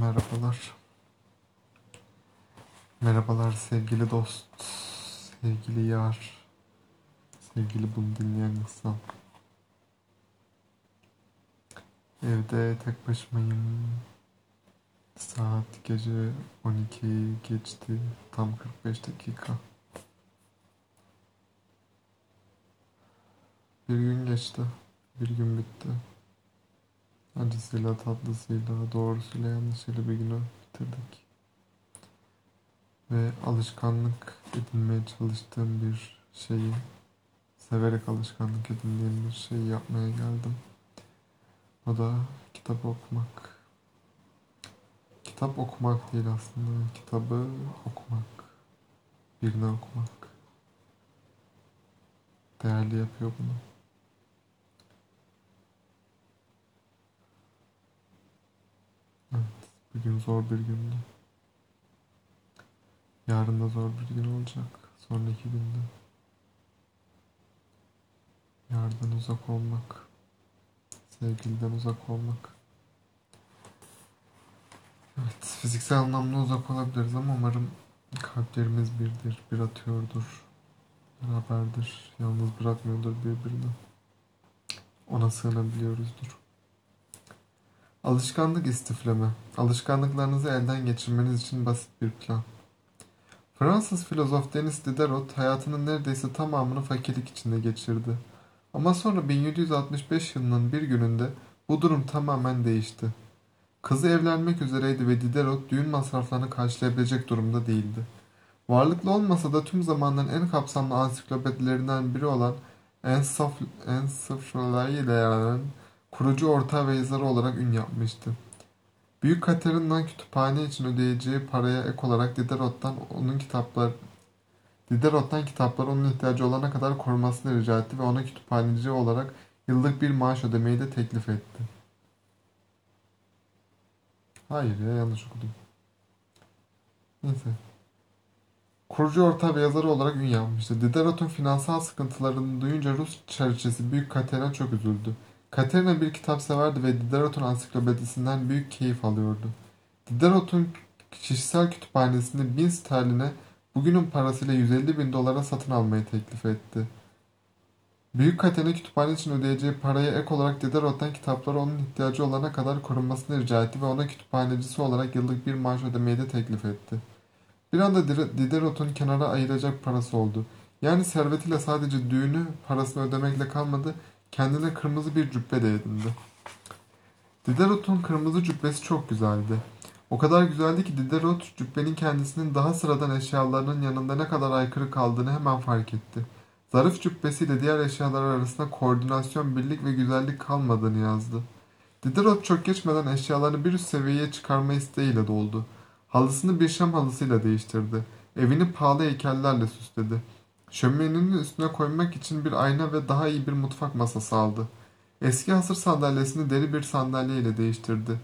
Merhabalar. Merhabalar sevgili dost, sevgili yar, sevgili bunu dinleyen insan. Evde tek başımayım. Saat gece 12 geçti. Tam 45 dakika. Bir gün geçti. Bir gün bitti. Acısıyla, tatlısıyla, doğrusuyla, yanlışıyla bir günü bitirdik. Ve alışkanlık edinmeye çalıştığım bir şeyi, severek alışkanlık edindiğim bir şeyi yapmaya geldim. O da kitap okumak. Kitap okumak değil aslında, kitabı okumak. Birine okumak. Değerli yapıyor bunu. Evet, bugün zor bir gündü. Yarın da zor bir gün olacak. Sonraki günde. Yardan uzak olmak. Sevgiliden uzak olmak. Evet, fiziksel anlamda uzak olabiliriz ama umarım kalplerimiz birdir, bir atıyordur, beraberdir, yalnız bırakmıyordur birbirini. Ona sığınabiliyoruzdur. Alışkanlık istifleme. Alışkanlıklarınızı elden geçirmeniz için basit bir plan. Fransız filozof Denis Diderot hayatının neredeyse tamamını fakirlik içinde geçirdi. Ama sonra 1765 yılının bir gününde bu durum tamamen değişti. Kızı evlenmek üzereydi ve Diderot düğün masraflarını karşılayabilecek durumda değildi. Varlıklı olmasa da tüm zamanların en kapsamlı ansiklopedilerinden biri olan Encyclopædia'nın kurucu ortağı ve yazarı olarak ün yapmıştı. Büyük Katerina'nın kütüphane için ödeyeceği paraya ek olarak Diderot'tan onun kitaplar Diderot'tan kitapları onun ihtiyacı olana kadar korumasını rica etti ve ona kütüphaneci olarak yıllık bir maaş ödemeyi de teklif etti. Hayır ya yanlış okudum. Neyse. Kurucu ortağı ve yazarı olarak ün yapmıştı. Diderot'un finansal sıkıntılarını duyunca Rus çariçesi Büyük Katerina çok üzüldü. Katerina bir kitap severdi ve Diderot'un ansiklopedisinden büyük keyif alıyordu. Diderot'un kişisel kütüphanesini bin sterline bugünün parasıyla 150 bin dolara satın almayı teklif etti. Büyük Katerina kütüphane için ödeyeceği paraya ek olarak Diderot'tan kitapları onun ihtiyacı olana kadar korunmasını rica etti ve ona kütüphanecisi olarak yıllık bir maaş ödemeyi de teklif etti. Bir anda Diderot'un kenara ayıracak parası oldu. Yani servetiyle sadece düğünü parasını ödemekle kalmadı, kendine kırmızı bir cübbe de edindi. Diderot'un kırmızı cübbesi çok güzeldi. O kadar güzeldi ki Diderot cübbenin kendisinin daha sıradan eşyalarının yanında ne kadar aykırı kaldığını hemen fark etti. Zarif cübbesiyle diğer eşyalar arasında koordinasyon, birlik ve güzellik kalmadığını yazdı. Diderot çok geçmeden eşyalarını bir üst seviyeye çıkarma isteğiyle doldu. Halısını bir şam halısıyla değiştirdi. Evini pahalı heykellerle süsledi. Şöminenin üstüne koymak için bir ayna ve daha iyi bir mutfak masası aldı. Eski hasır sandalyesini deri bir sandalye ile değiştirdi.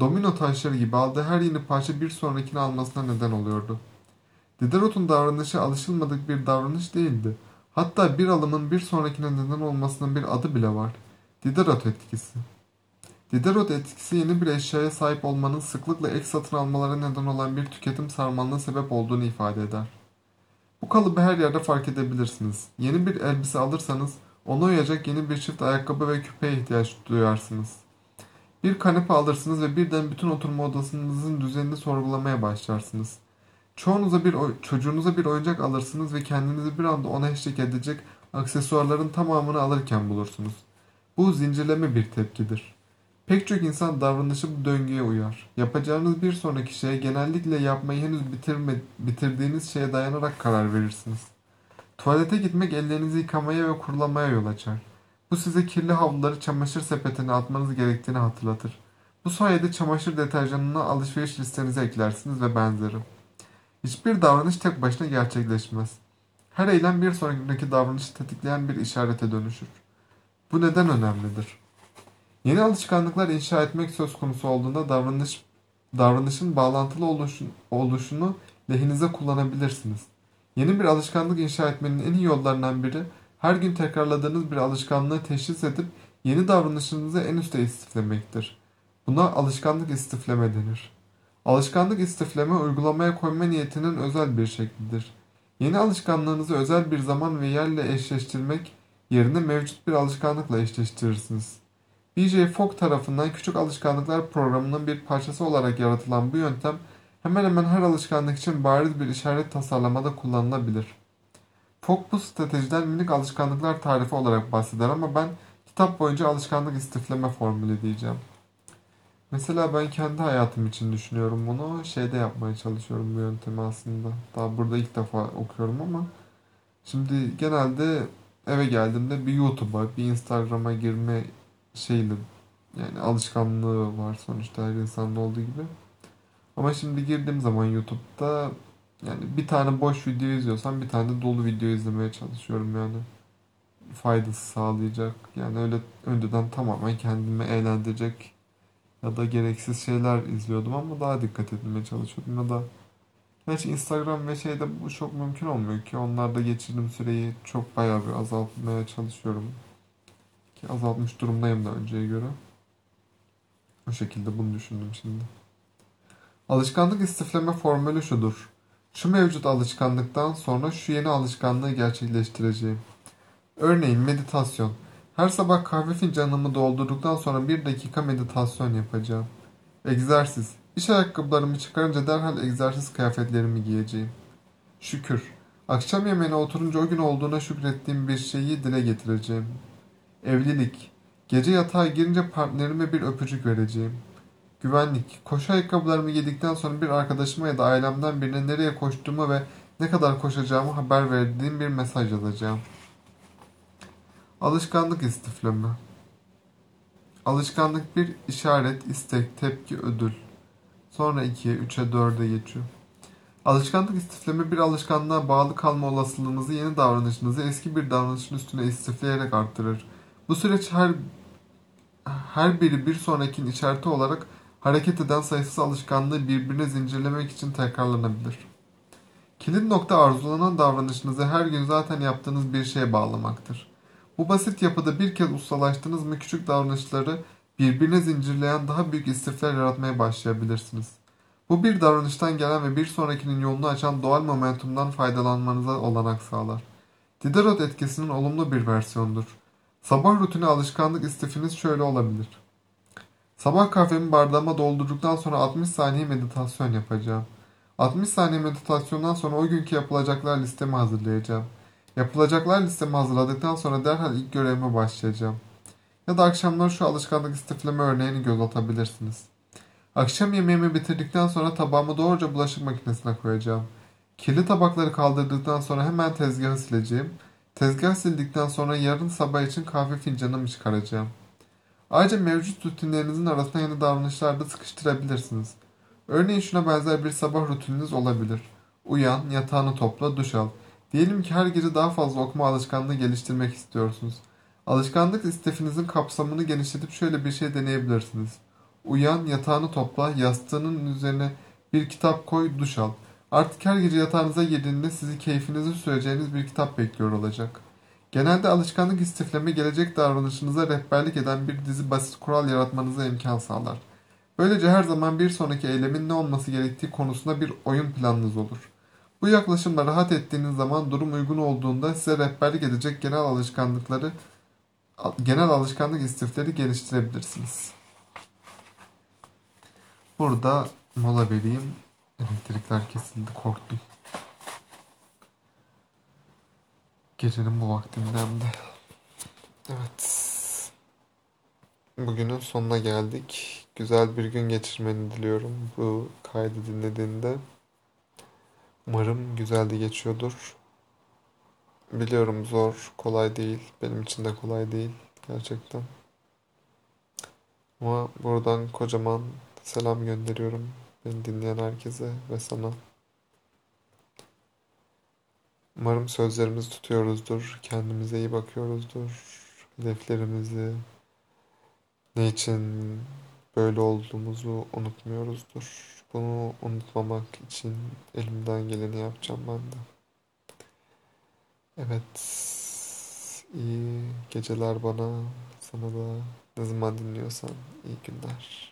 Domino taşları gibi aldığı her yeni parça bir sonrakini almasına neden oluyordu. Diderot'un davranışı alışılmadık bir davranış değildi. Hatta bir alımın bir sonrakine neden olmasının bir adı bile var. Diderot etkisi. Diderot etkisi yeni bir eşyaya sahip olmanın sıklıkla ek satın almalara neden olan bir tüketim sarmalına sebep olduğunu ifade eder. Bu kalıbı her yerde fark edebilirsiniz. Yeni bir elbise alırsanız ona uyacak yeni bir çift ayakkabı ve küpeye ihtiyaç duyarsınız. Bir kanepe alırsınız ve birden bütün oturma odasınızın düzenini sorgulamaya başlarsınız. Çoğunuza bir çocuğunuza bir oyuncak alırsınız ve kendinizi bir anda ona eşlik edecek aksesuarların tamamını alırken bulursunuz. Bu zincirleme bir tepkidir. Pek çok insan davranışı bu döngüye uyar. Yapacağınız bir sonraki şeye genellikle yapmayı henüz bitirme, bitirdiğiniz şeye dayanarak karar verirsiniz. Tuvalete gitmek ellerinizi yıkamaya ve kurulamaya yol açar. Bu size kirli havluları çamaşır sepetine atmanız gerektiğini hatırlatır. Bu sayede çamaşır deterjanını alışveriş listenize eklersiniz ve benzeri. Hiçbir davranış tek başına gerçekleşmez. Her eylem bir sonraki davranışı tetikleyen bir işarete dönüşür. Bu neden önemlidir? Yeni alışkanlıklar inşa etmek söz konusu olduğunda davranış davranışın bağlantılı oluşun, oluşunu lehinize kullanabilirsiniz. Yeni bir alışkanlık inşa etmenin en iyi yollarından biri her gün tekrarladığınız bir alışkanlığı teşhis edip yeni davranışınızı en üste istiflemektir. Buna alışkanlık istifleme denir. Alışkanlık istifleme uygulamaya koyma niyetinin özel bir şeklidir. Yeni alışkanlığınızı özel bir zaman ve yerle eşleştirmek yerine mevcut bir alışkanlıkla eşleştirirsiniz. B.J. Fogg tarafından Küçük Alışkanlıklar programının bir parçası olarak yaratılan bu yöntem hemen hemen her alışkanlık için bariz bir işaret tasarlamada kullanılabilir. Fogg bu stratejiden minik alışkanlıklar tarifi olarak bahseder ama ben kitap boyunca alışkanlık istifleme formülü diyeceğim. Mesela ben kendi hayatım için düşünüyorum bunu. Şeyde yapmaya çalışıyorum bu yöntemi aslında. Daha burada ilk defa okuyorum ama şimdi genelde eve geldiğimde bir YouTube'a, bir Instagram'a girme şeyle yani alışkanlığı var sonuçta her insanda olduğu gibi. Ama şimdi girdiğim zaman YouTube'da yani bir tane boş video izliyorsam bir tane de dolu video izlemeye çalışıyorum yani. Faydası sağlayacak. Yani öyle önceden tamamen kendimi eğlendirecek ya da gereksiz şeyler izliyordum ama daha dikkat etmeye çalışıyordum ya da Gerçi Instagram ve şeyde bu çok mümkün olmuyor ki. Onlarda geçirdiğim süreyi çok bayağı bir azaltmaya çalışıyorum. Ki azaltmış durumdayım da önceye göre. O şekilde bunu düşündüm şimdi. Alışkanlık istifleme formülü şudur. Şu mevcut alışkanlıktan sonra şu yeni alışkanlığı gerçekleştireceğim. Örneğin meditasyon. Her sabah kahve fincanımı doldurduktan sonra bir dakika meditasyon yapacağım. Egzersiz. İş ayakkabılarımı çıkarınca derhal egzersiz kıyafetlerimi giyeceğim. Şükür. Akşam yemeğine oturunca o gün olduğuna şükrettiğim bir şeyi dile getireceğim. Evlilik. Gece yatağa girince partnerime bir öpücük vereceğim. Güvenlik. Koşu ayakkabılarımı giydikten sonra bir arkadaşıma ya da ailemden birine nereye koştuğumu ve ne kadar koşacağımı haber verdiğim bir mesaj yazacağım. Alışkanlık istifleme. Alışkanlık bir işaret, istek, tepki, ödül. Sonra 2'ye, 3'e, 4'e geçiyor. Alışkanlık istifleme bir alışkanlığa bağlı kalma olasılığınızı yeni davranışınızı eski bir davranışın üstüne istifleyerek arttırır. Bu süreç her her biri bir sonrakinin işareti olarak hareket eden sayısız alışkanlığı birbirine zincirlemek için tekrarlanabilir. Kilit nokta arzulanan davranışınızı her gün zaten yaptığınız bir şeye bağlamaktır. Bu basit yapıda bir kez ustalaştınız mı küçük davranışları birbirine zincirleyen daha büyük istifler yaratmaya başlayabilirsiniz. Bu bir davranıştan gelen ve bir sonrakinin yolunu açan doğal momentumdan faydalanmanıza olanak sağlar. Diderot etkisinin olumlu bir versiyonudur. Sabah rutini alışkanlık istifiniz şöyle olabilir. Sabah kahvemi bardağıma doldurduktan sonra 60 saniye meditasyon yapacağım. 60 saniye meditasyondan sonra o günkü yapılacaklar listemi hazırlayacağım. Yapılacaklar listemi hazırladıktan sonra derhal ilk görevime başlayacağım. Ya da akşamları şu alışkanlık istifleme örneğini göz atabilirsiniz. Akşam yemeğimi bitirdikten sonra tabağımı doğruca bulaşık makinesine koyacağım. Kirli tabakları kaldırdıktan sonra hemen tezgahı sileceğim. Tezgah sildikten sonra yarın sabah için kahve fincanımı çıkaracağım. Ayrıca mevcut rutinlerinizin arasına yeni davranışlar da sıkıştırabilirsiniz. Örneğin şuna benzer bir sabah rutininiz olabilir. Uyan, yatağını topla, duş al. Diyelim ki her gece daha fazla okuma alışkanlığı geliştirmek istiyorsunuz. Alışkanlık istefinizin kapsamını genişletip şöyle bir şey deneyebilirsiniz. Uyan, yatağını topla, yastığının üzerine bir kitap koy, duş al. Artık her gece yatağınıza girdiğinde sizi keyfinizi süreceğiniz bir kitap bekliyor olacak. Genelde alışkanlık istifleme gelecek davranışınıza rehberlik eden bir dizi basit kural yaratmanıza imkan sağlar. Böylece her zaman bir sonraki eylemin ne olması gerektiği konusunda bir oyun planınız olur. Bu yaklaşımla rahat ettiğiniz zaman durum uygun olduğunda size rehberlik edecek genel alışkanlıkları genel alışkanlık istifleri geliştirebilirsiniz. Burada mola vereyim. Elektrikler kesildi korktum. Gecenin bu vaktinden de. Evet. Bugünün sonuna geldik. Güzel bir gün geçirmeni diliyorum bu kaydı dinlediğinde. Umarım güzel de geçiyordur. Biliyorum zor, kolay değil. Benim için de kolay değil gerçekten. Ama buradan kocaman selam gönderiyorum beni dinleyen herkese ve sana. Umarım sözlerimizi tutuyoruzdur, kendimize iyi bakıyoruzdur, hedeflerimizi, ne için böyle olduğumuzu unutmuyoruzdur. Bunu unutmamak için elimden geleni yapacağım ben de. Evet, iyi geceler bana, sana da ne zaman dinliyorsan iyi günler.